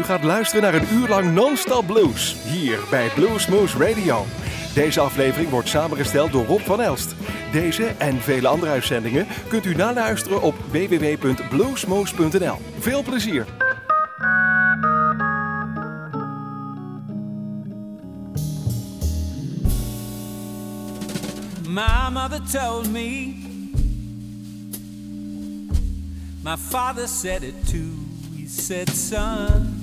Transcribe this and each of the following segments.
U gaat luisteren naar een uur lang non-stop blues hier bij Bluesmoose Radio. Deze aflevering wordt samengesteld door Rob van Elst. Deze en vele andere uitzendingen kunt u naluisteren op www.bluesmoose.nl. Veel plezier! My told me, my father said it too. He said, son,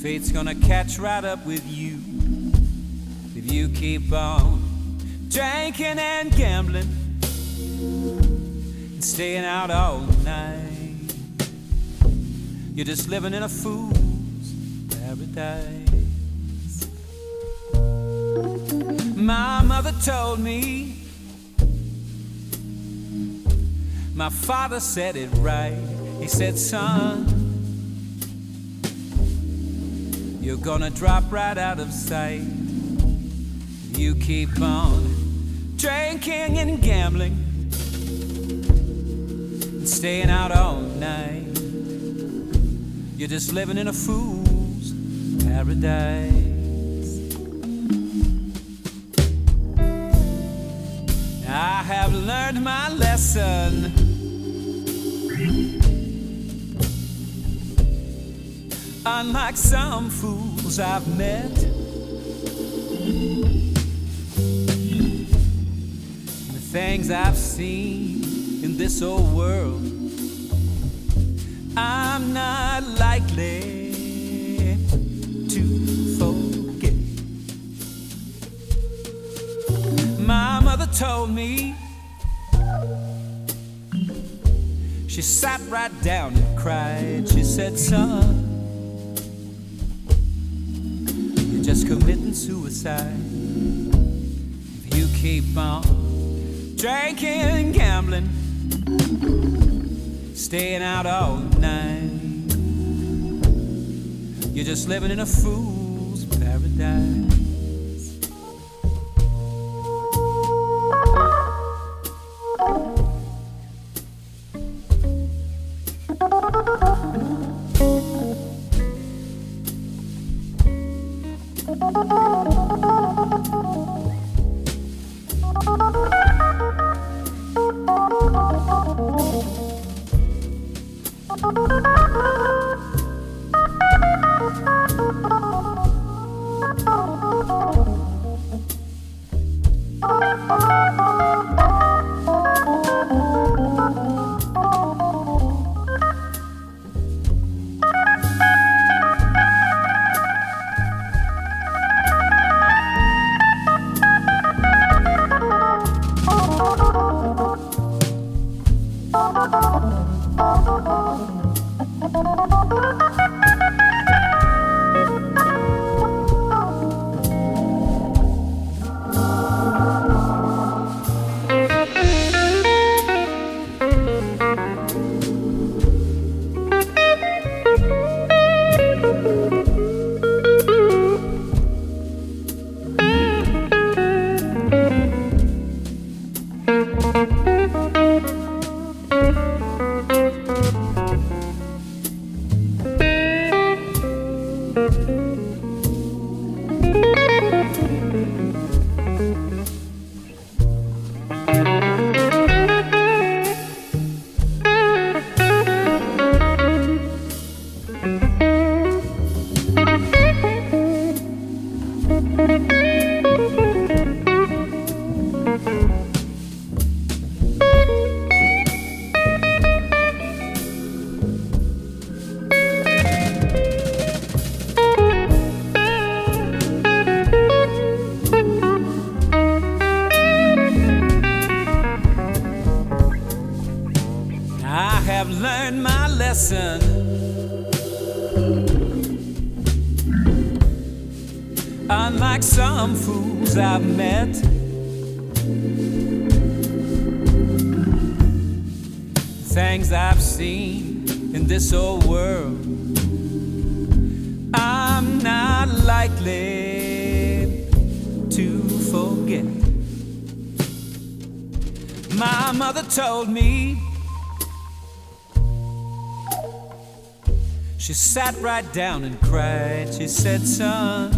fate's gonna catch right up with you if you keep on drinking and gambling and staying out all night. You're just living in a fool's paradise. My mother told me, my father said it right. He said, son, you're gonna drop right out of sight. You keep on drinking and gambling and staying out all night. You're just living in a fool's paradise. I have learned my lesson. Unlike some fools I've met, the things I've seen in this old world, I'm not likely to forget. My mother told me she sat right down and cried. She said, Son, suicide. If you keep on drinking gambling, staying out all night, you're just living in a fool's paradise. I right down and cried. She said, Son,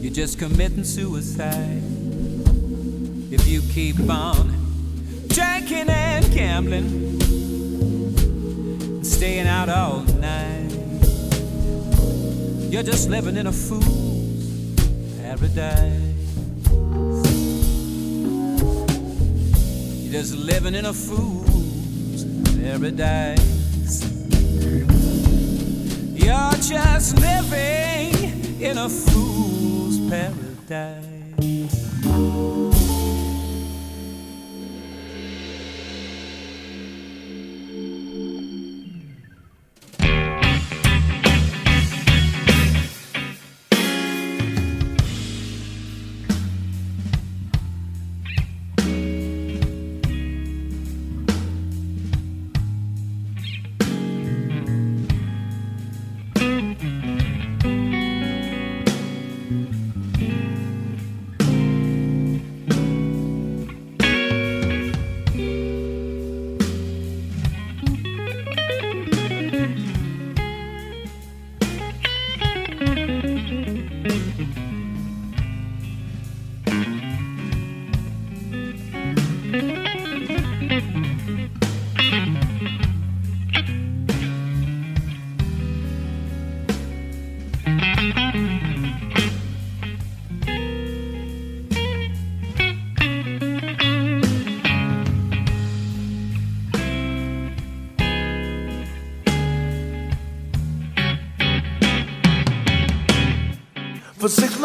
you're just committing suicide if you keep on drinking and gambling, and staying out all night. You're just living in a fool's paradise. You're just living in a fool's paradise. A fool's paradise.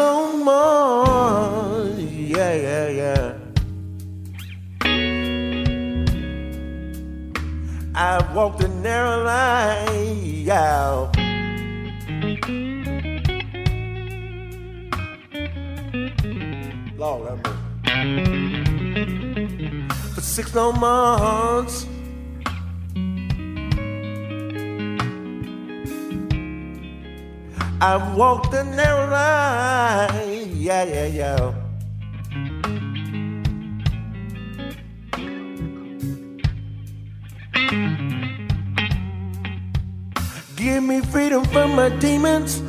Long months. Yeah, yeah, yeah. I've walked a narrow line. Yeah. Lord, For six long months. I've walked the narrow line. Yeah, yeah, yeah. Give me freedom from my demons.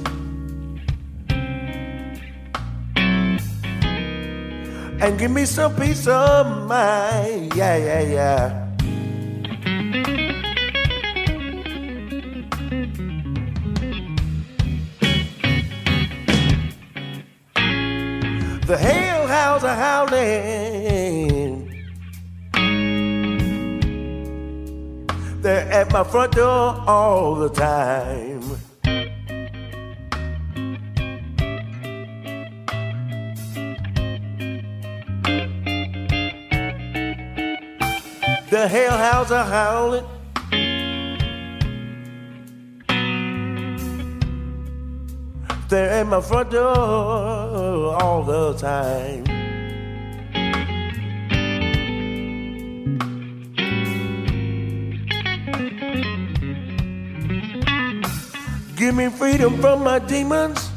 And give me some peace of mind. Yeah, yeah, yeah. Are howling. They're at my front door all the time. The hellhounds are howling. They're at my front door all the time. Give me freedom from my demons.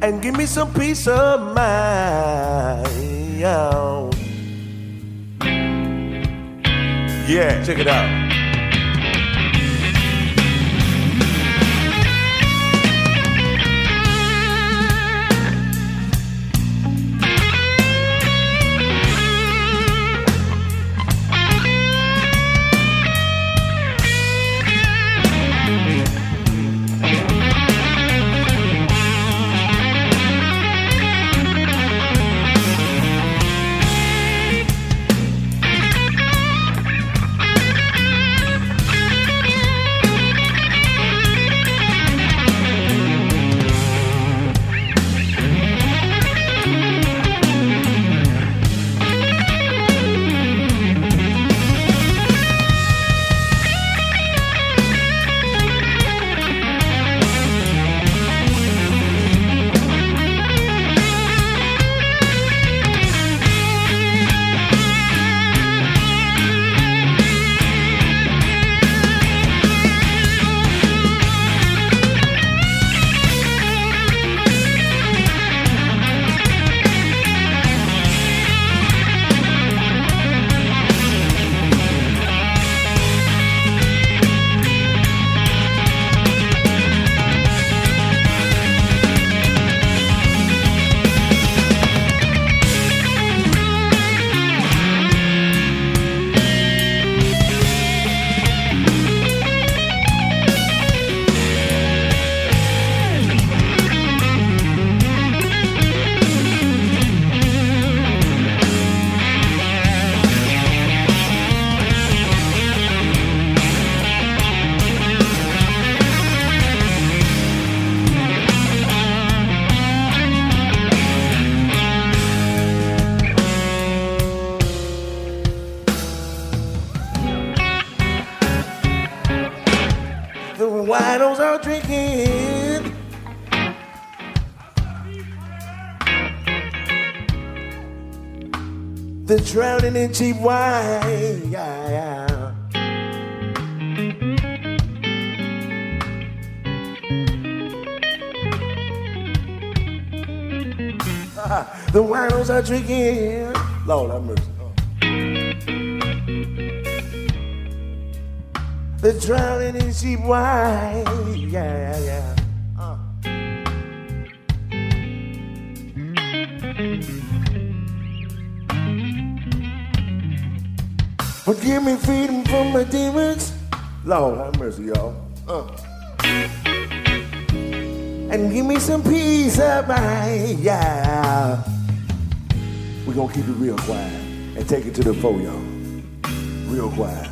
And give me some peace of mind. Yeah, check it out. Drowning in cheap wine. Yeah, yeah. the winos are drinking. Lord have mercy. They're drowning in cheap wine. Yeah, yeah. Uh. Forgive me freedom from my demons. Lord have mercy, y'all. Uh. And give me some peace of mind. Yeah. We're gonna keep it real quiet and take it to the fore, y'all. Real quiet.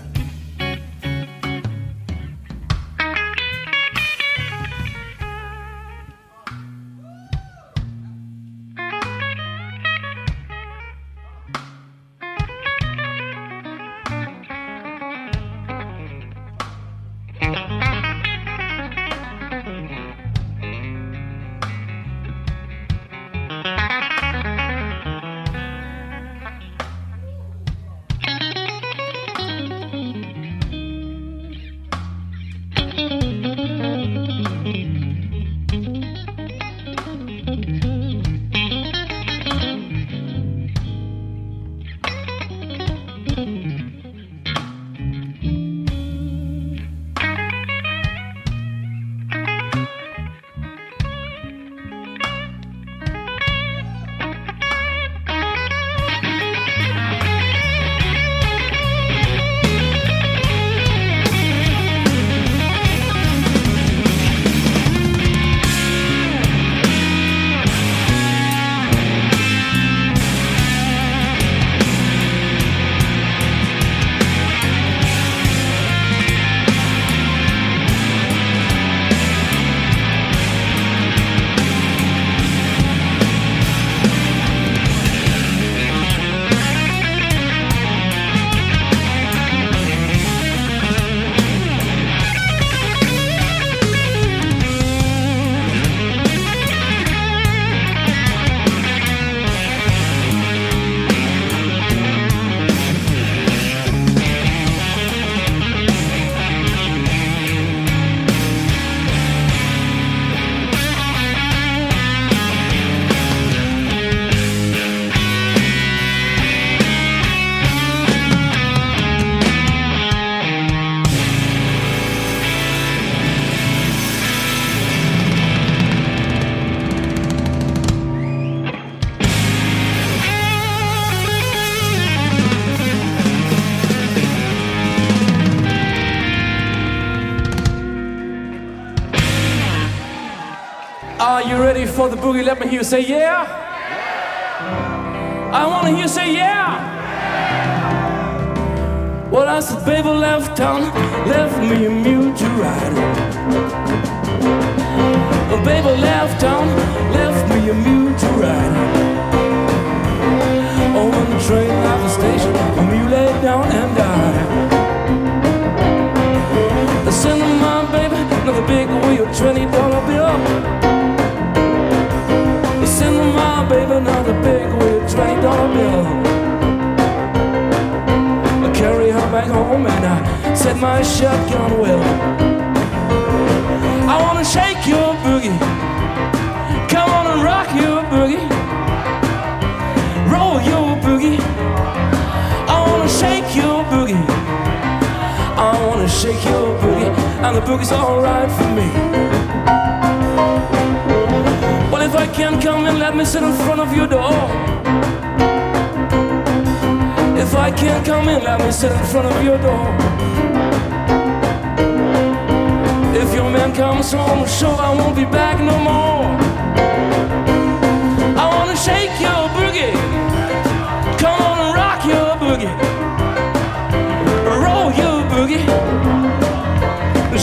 Boogie, let me hear you say yeah. I wanna hear you say yeah. Well, I said, baby left town, left me a mule to ride. Oh, baby left town, left me a mule to ride. Oh, when the train left the station, the mule laid down and died. The cinema, baby, another big wheel, twenty dollar bill home and I set my shotgun well. I wanna shake your boogie, come on and rock your boogie, roll your boogie. I wanna shake your boogie, I wanna shake your boogie, and the boogie's alright for me. Well, if I can't come and let me sit in front of your door. If I can't come in, let me sit in front of your door. If your man comes home, sure I won't be back no more. I wanna shake your boogie. Come on and rock your boogie. Roll your boogie.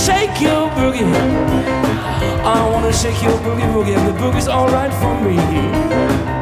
Shake your boogie. I wanna shake your boogie boogie, and the boogie's alright for me.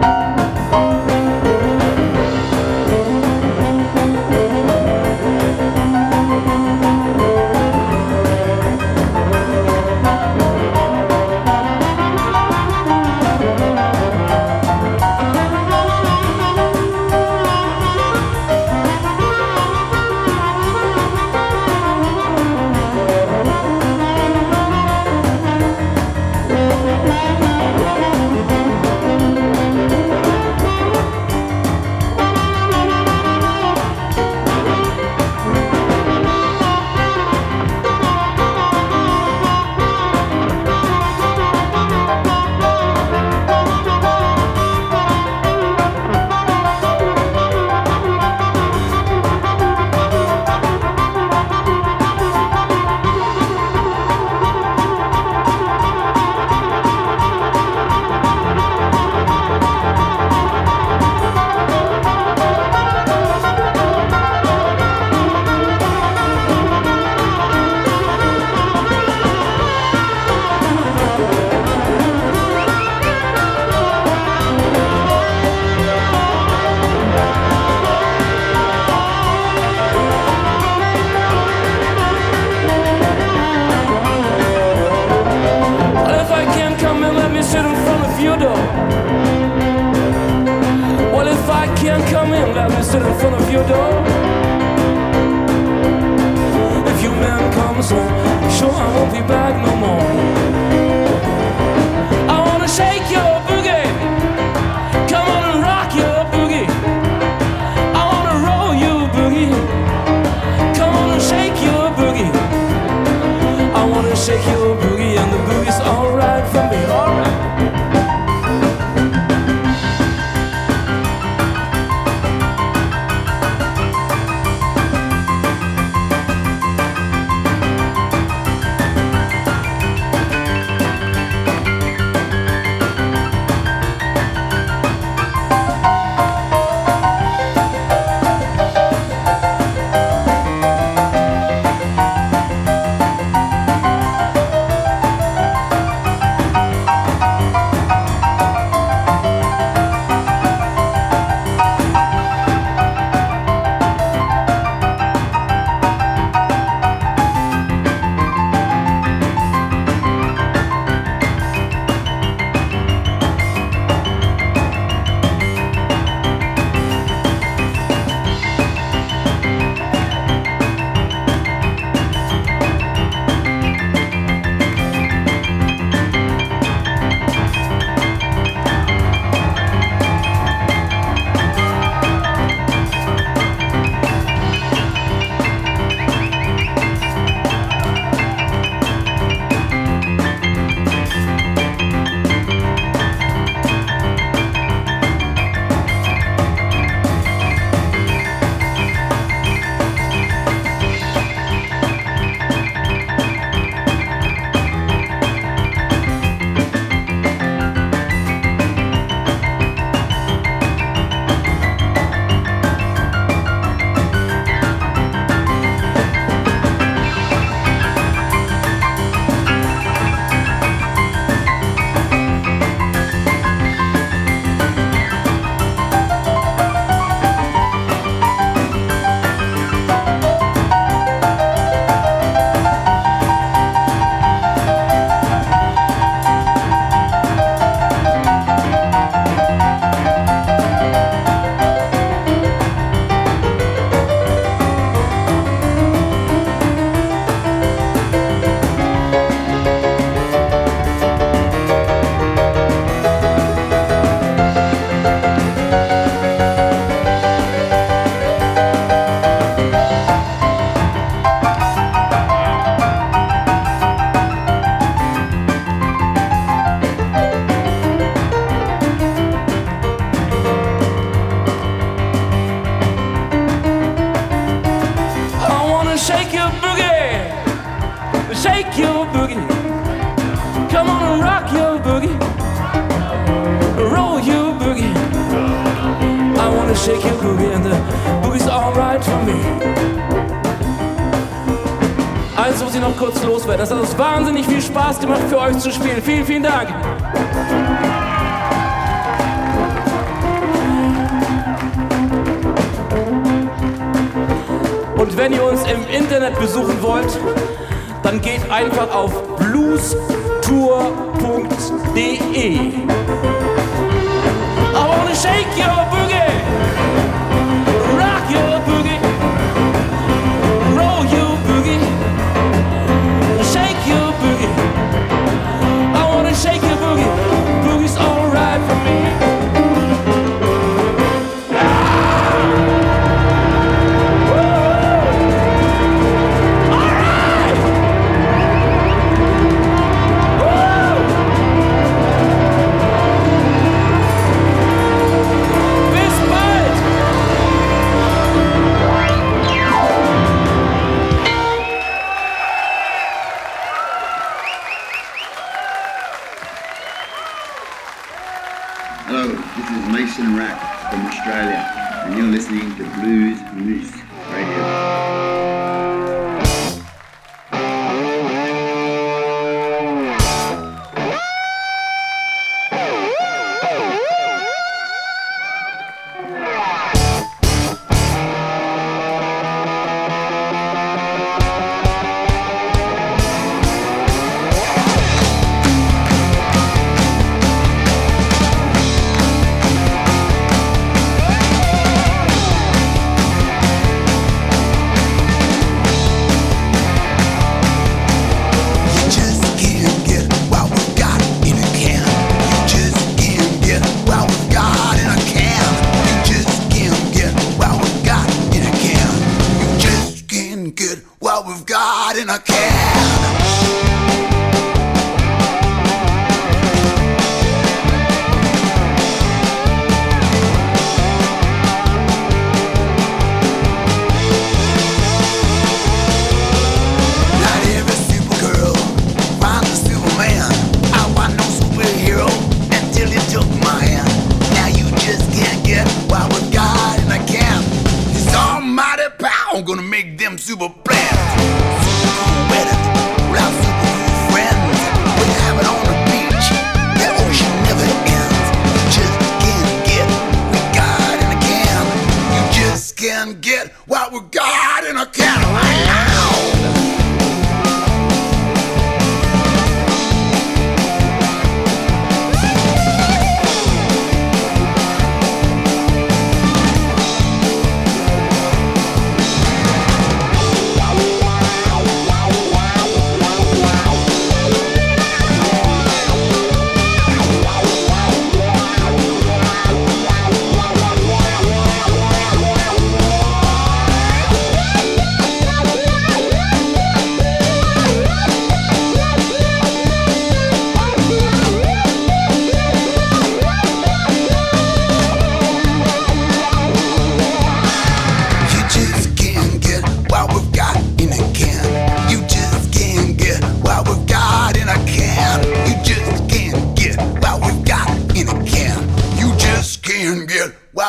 Shake your boogie, and the boogie's alright for me. Also muss ich noch kurz loswerden. Das hat uns wahnsinnig viel Spaß gemacht, für euch zu spielen. Vielen, vielen Dank. Und wenn ihr uns im Internet besuchen wollt, dann geht einfach auf bluestour.de. Shake your boogie. in a cage.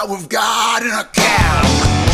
We've got an account.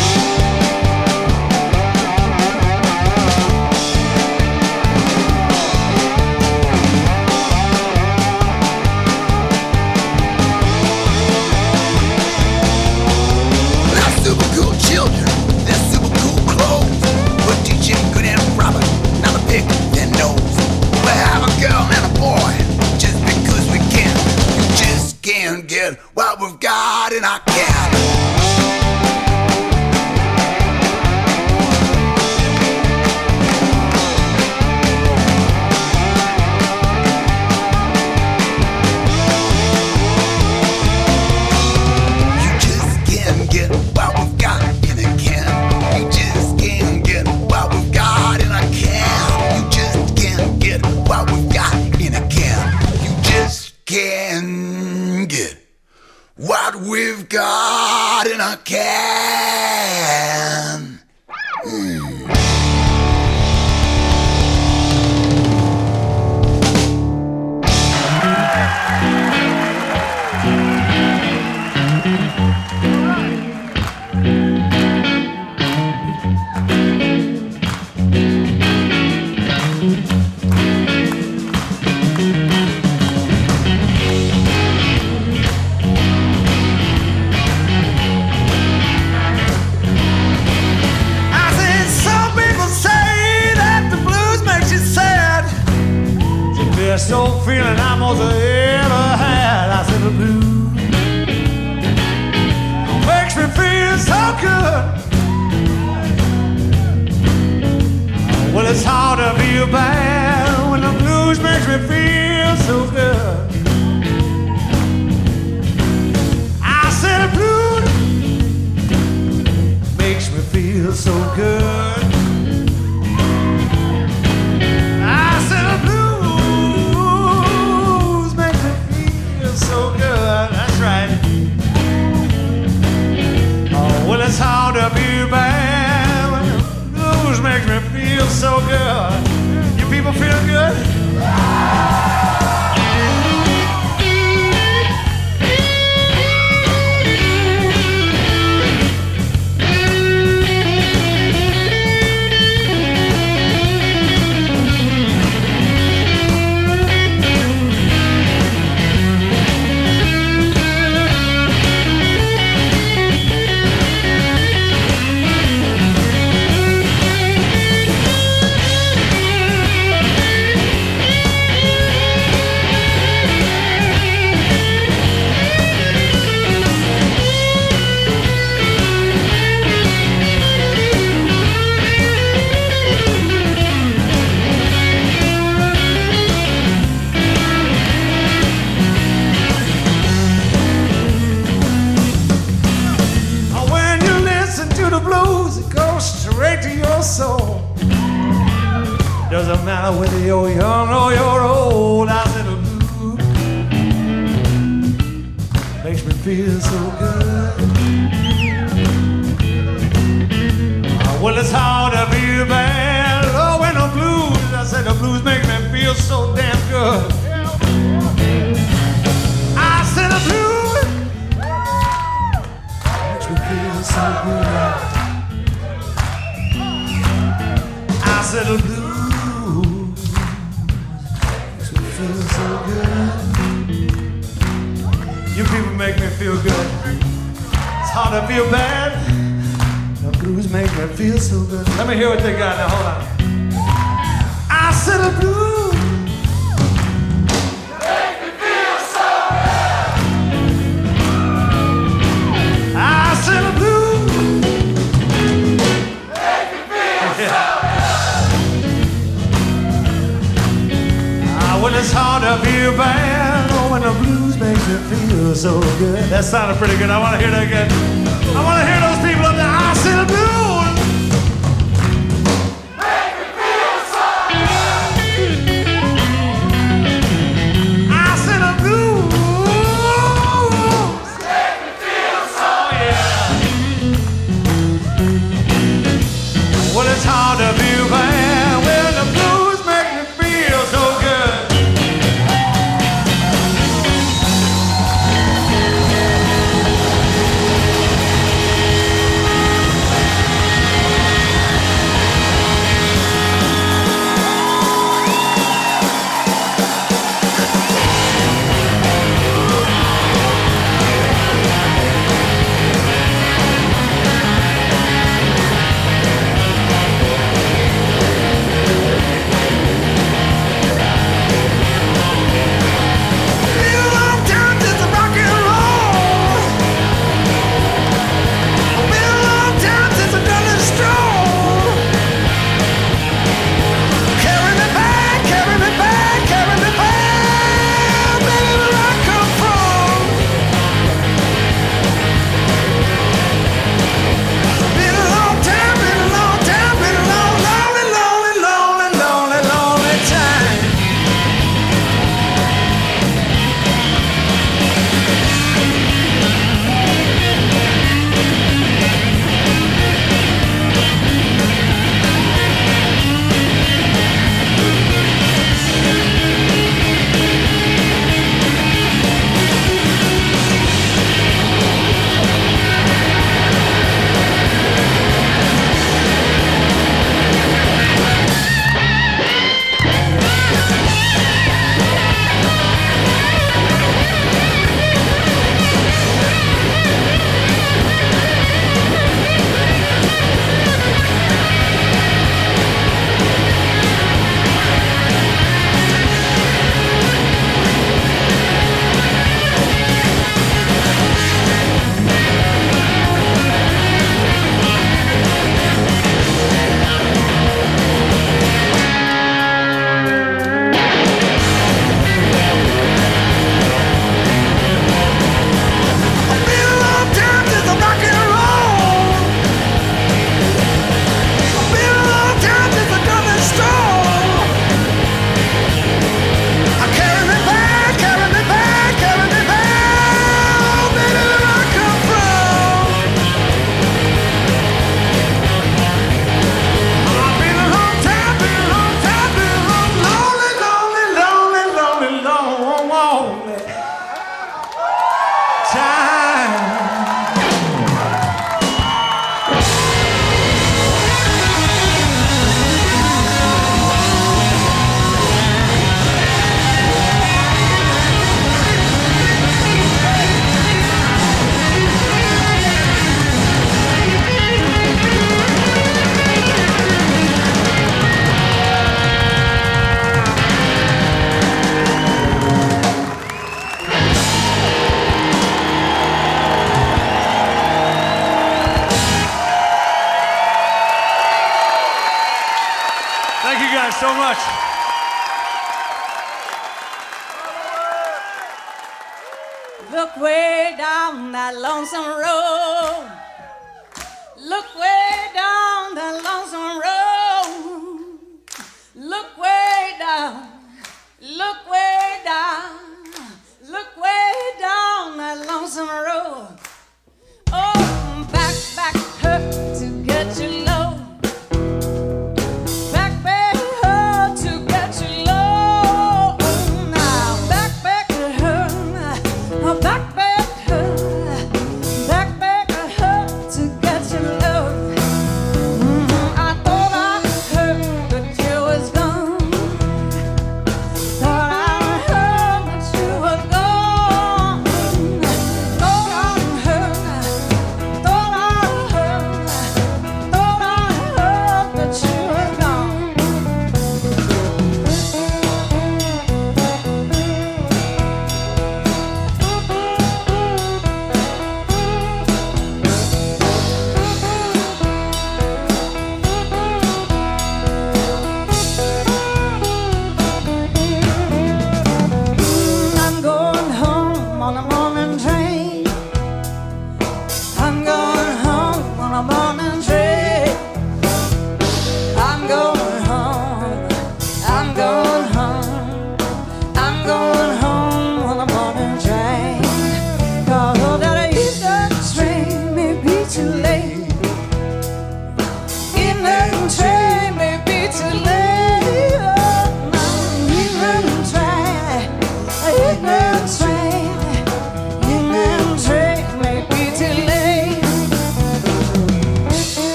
feel so good. I said the blues make me feel so good. That's right. Oh, well, it's hard to be bad. when Blues make me feel so good. Doesn't whether you're young or you're old. I said blues makes me feel so good. Well, it's hard to be bad. Oh, when the blues, I said the blues make me feel so damn good. I said the blues makes me feel so good. I said the blues feel good. It's hard to feel bad. The blues make me feel so good. Let me hear what they got now. Hold on. I said the blues. I said the blues. It's hard to feel bad, when the blues makes you feel so good. That sounded pretty good. I want to hear that again. I want to hear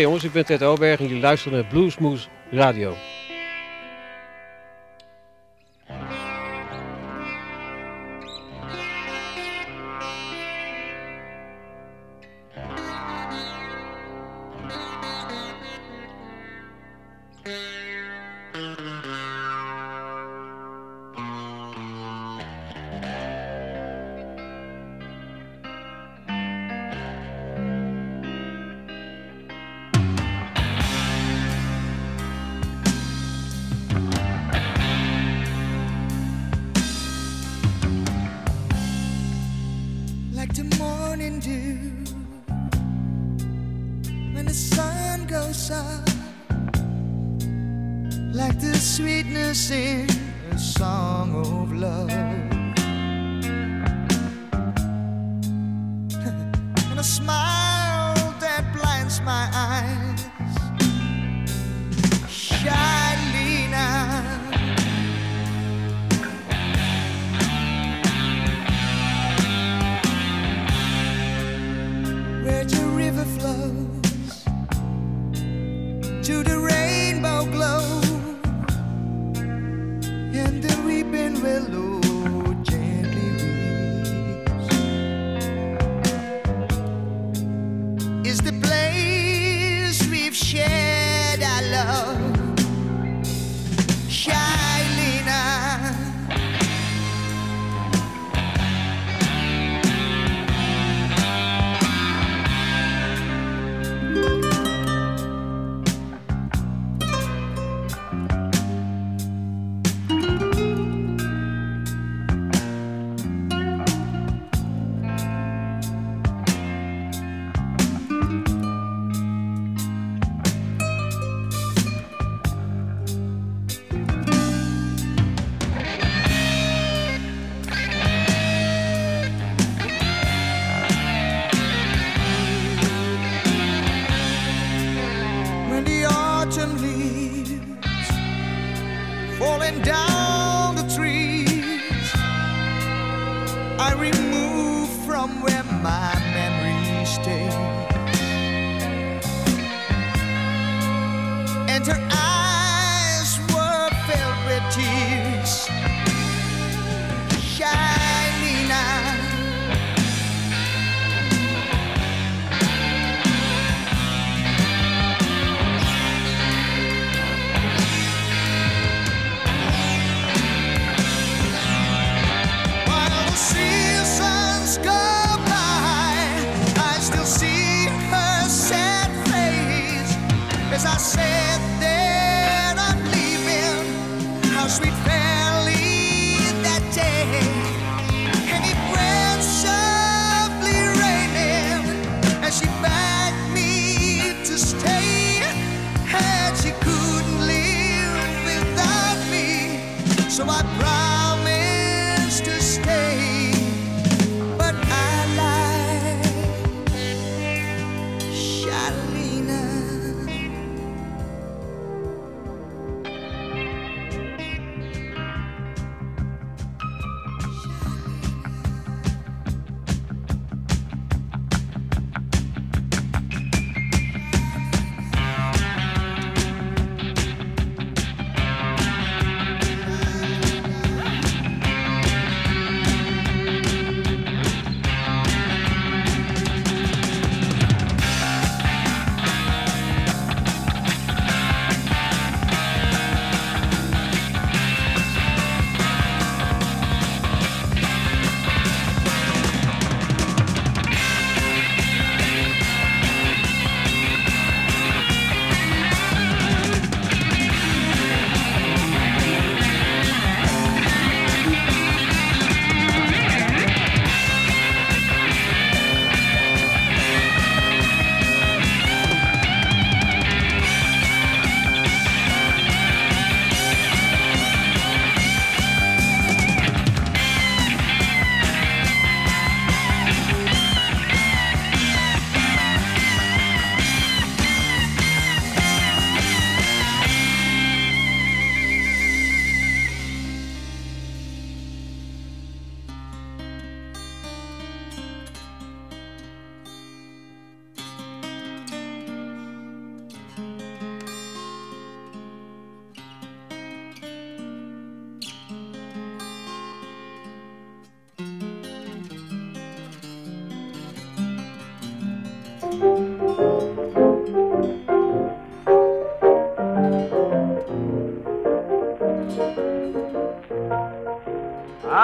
jongens, ik ben Ted Oberg en jullie luisteren naar Bluesmoes Radio.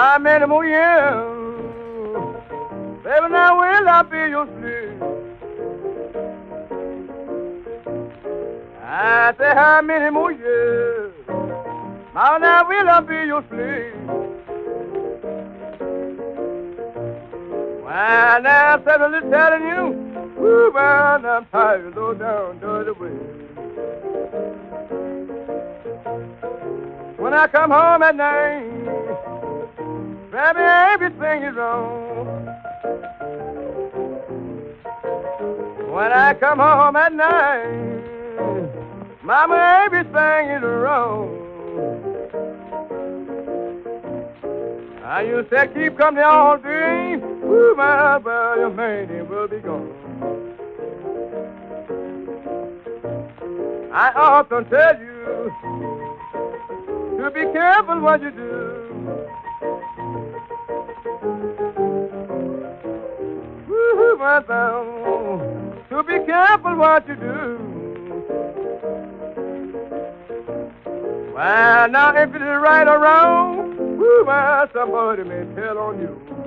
How many more years? Baby, now will I be your slave? I say, how many more years? Now, now will I be your slave? Why, now, I'm suddenly telling you, ooh, man, I'm tired low down, dirty way. When I come home at night, Baby, everything is wrong. When I come home at night, Mama, everything is wrong. I used to keep company all day. Ooh, my your man will be gone. I often tell you to be careful what you do. To be careful what you do. Well, now if it is right or wrong, woo, my somebody may tell on you.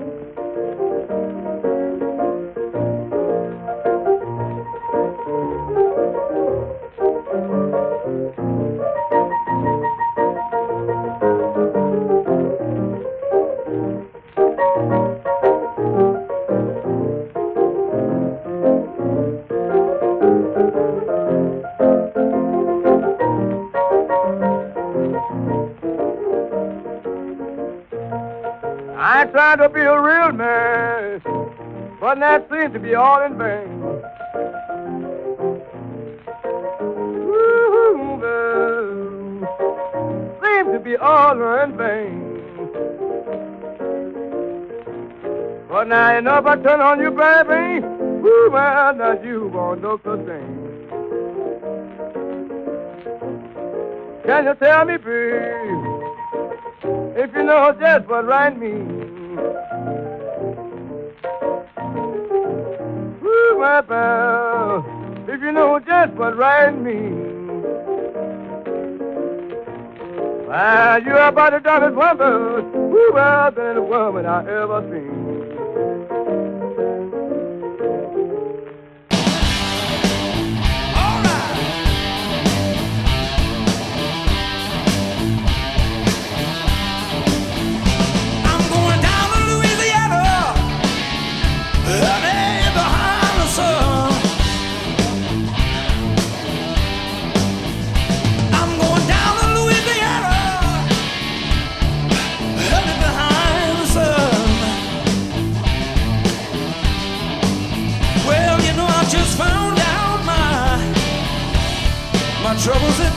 I tried to be a real man, but that seems to be all in vain. Ooh, seemed to be all in vain. But now enough! I turn on you, baby, ooh, well, now you won't know the thing. Can you tell me, please? you know just what right means. Ooh, my pal, if you know just what right means. Why, you are about the darkest woman, ooh, well, than a woman I ever seen.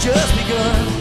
just begun.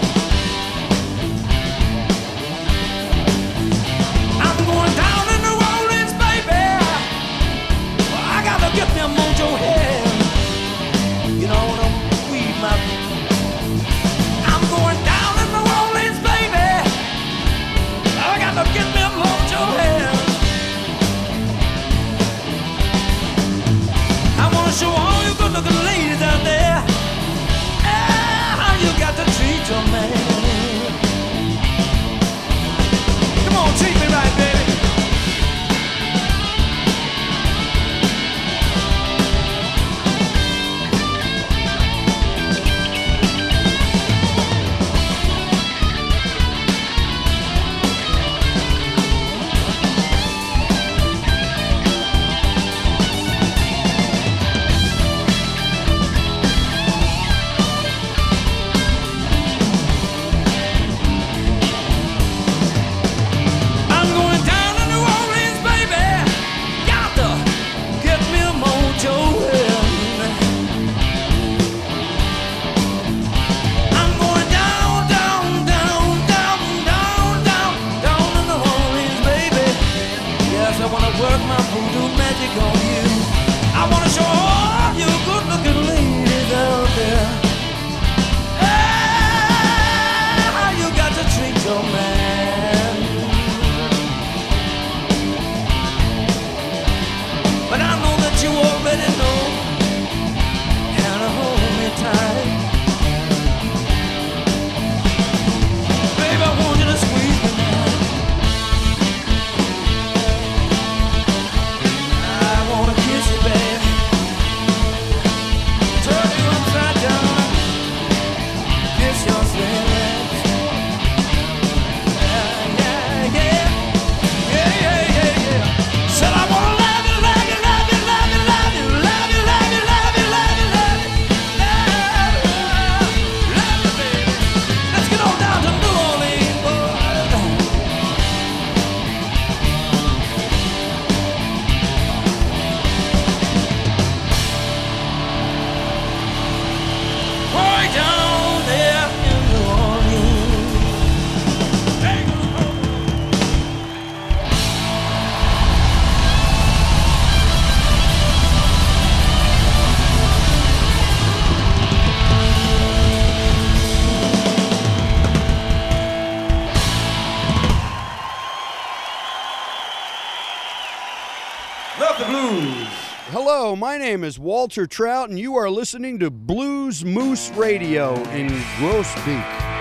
name is Walter Trout, and you are listening to Blues Moose Radio in Groesbeek.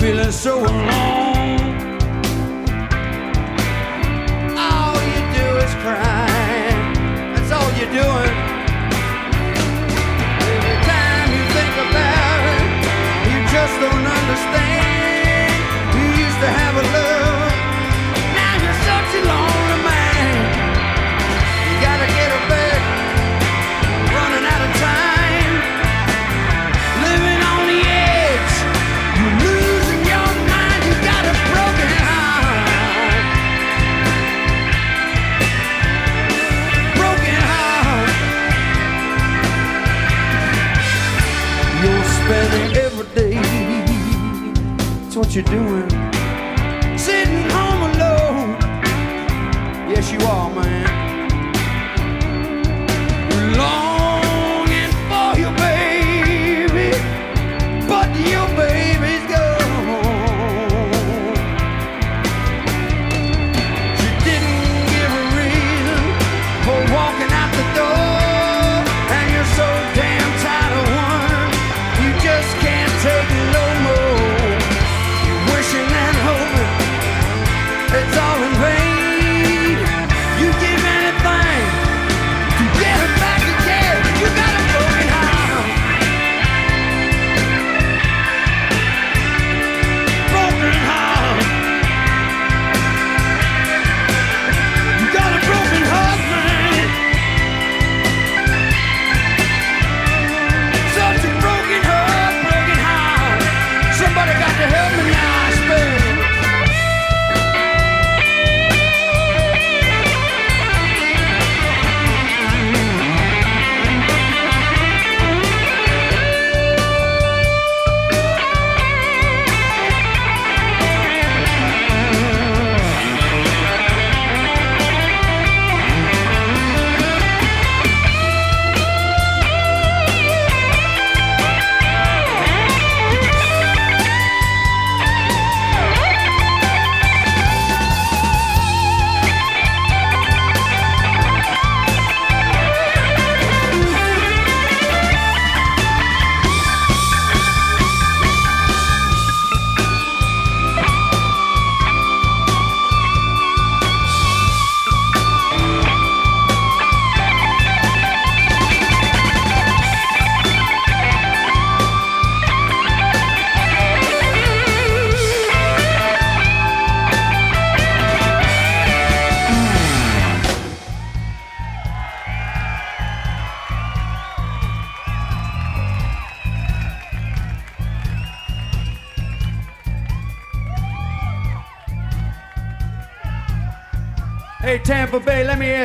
Feeling so alone. All you do is cry. That's all you're doing. Every time you think about it, you just don't understand. You're doing.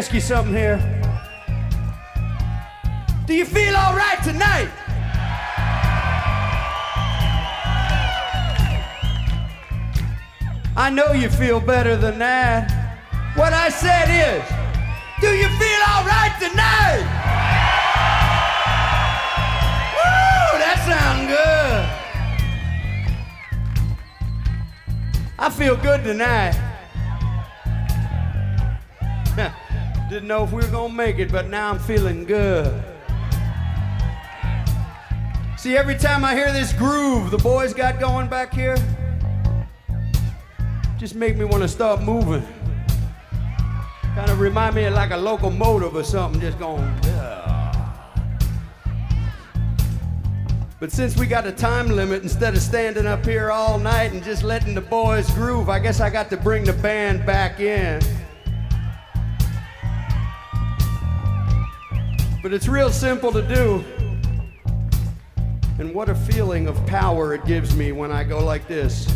Ask you something here. Do you feel all right tonight? I know you feel better than that. What I said is, do you feel all right tonight? Woo, that sounds good. I feel good tonight. Know if we were gonna make it, but now I'm feeling good. See, every time I hear this groove the boys got going back here, just make me want to start moving. Kind of remind me of like a locomotive or something, just going. "Yeah." But since we got a time limit, instead of standing up here all night and just letting the boys groove, I guess I got to bring the band back in. But it's real simple to do. And what a feeling of power it gives me when I go like this.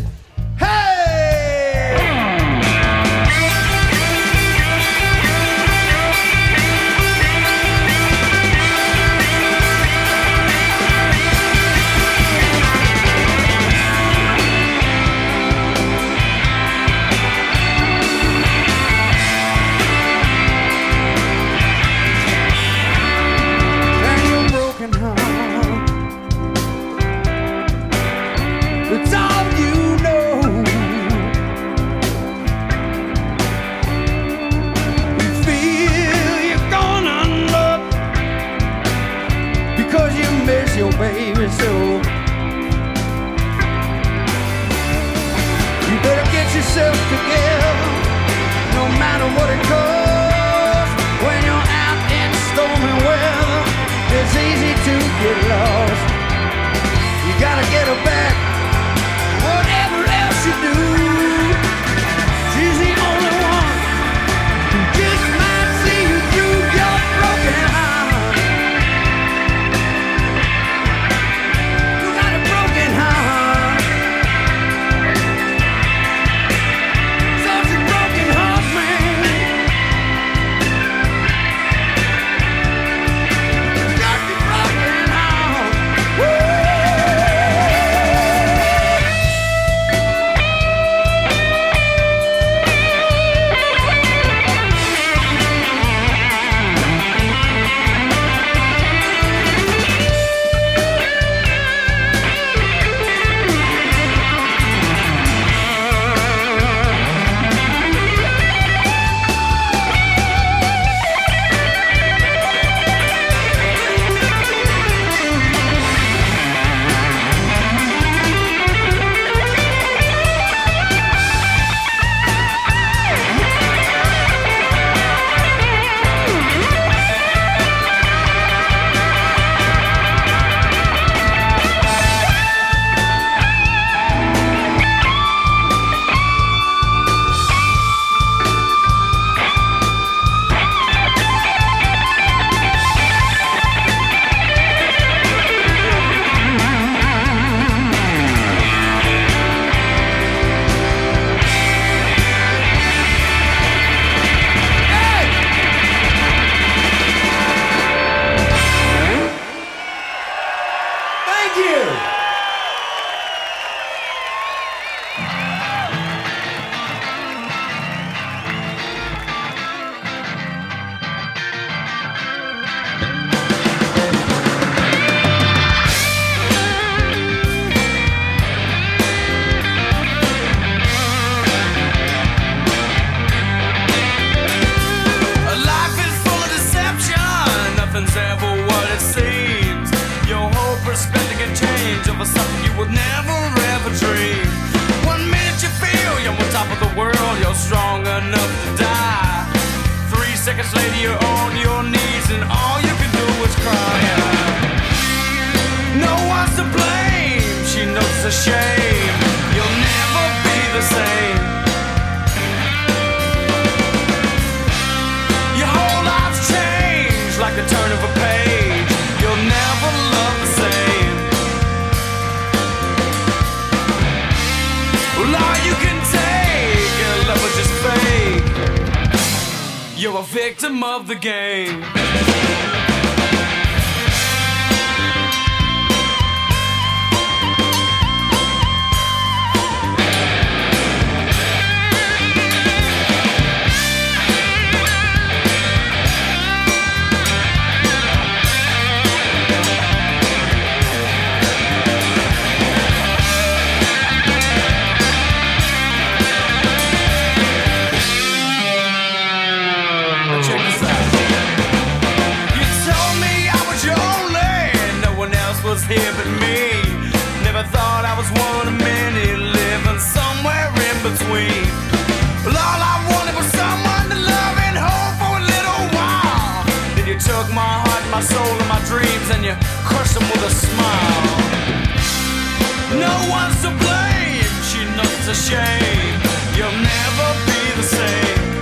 Nothing's ever what it seems. Your whole perspective can change over something you would never ever dream. One minute you feel you're on top of the world, you're strong enough to die. Three seconds later you're on your knees and all you can do is cry. No one's to blame, she knows a shame. The turn of a page. You'll never love the same. Well, all you can take, and love will just fade. You're a victim of the game. Dreams, and you crushed them with a smile. No one's to blame, she knows a shame. You'll never be the same.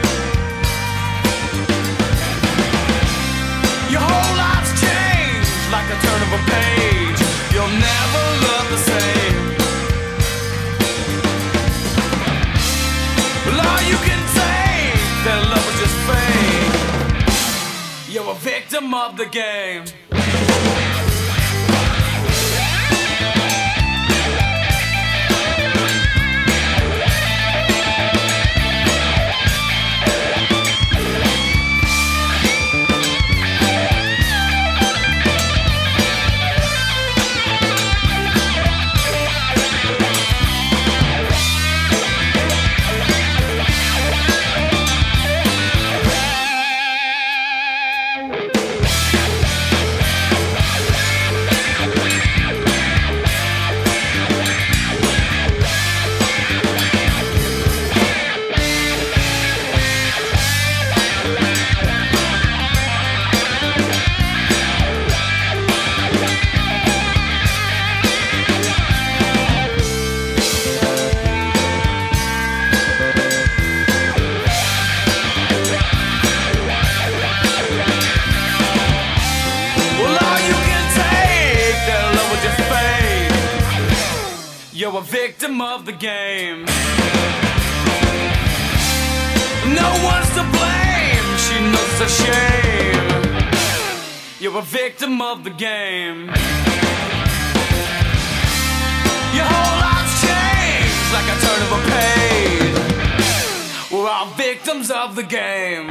Your whole life's changed like the turn of a page. You'll never love the same. Well, all you can take, that love will just fade. You're a victim of the game. Victim of the game. No one's to blame. She knows the shame. You're a victim of the game. Your whole life's changed like a turn of a page. We're all victims of the game.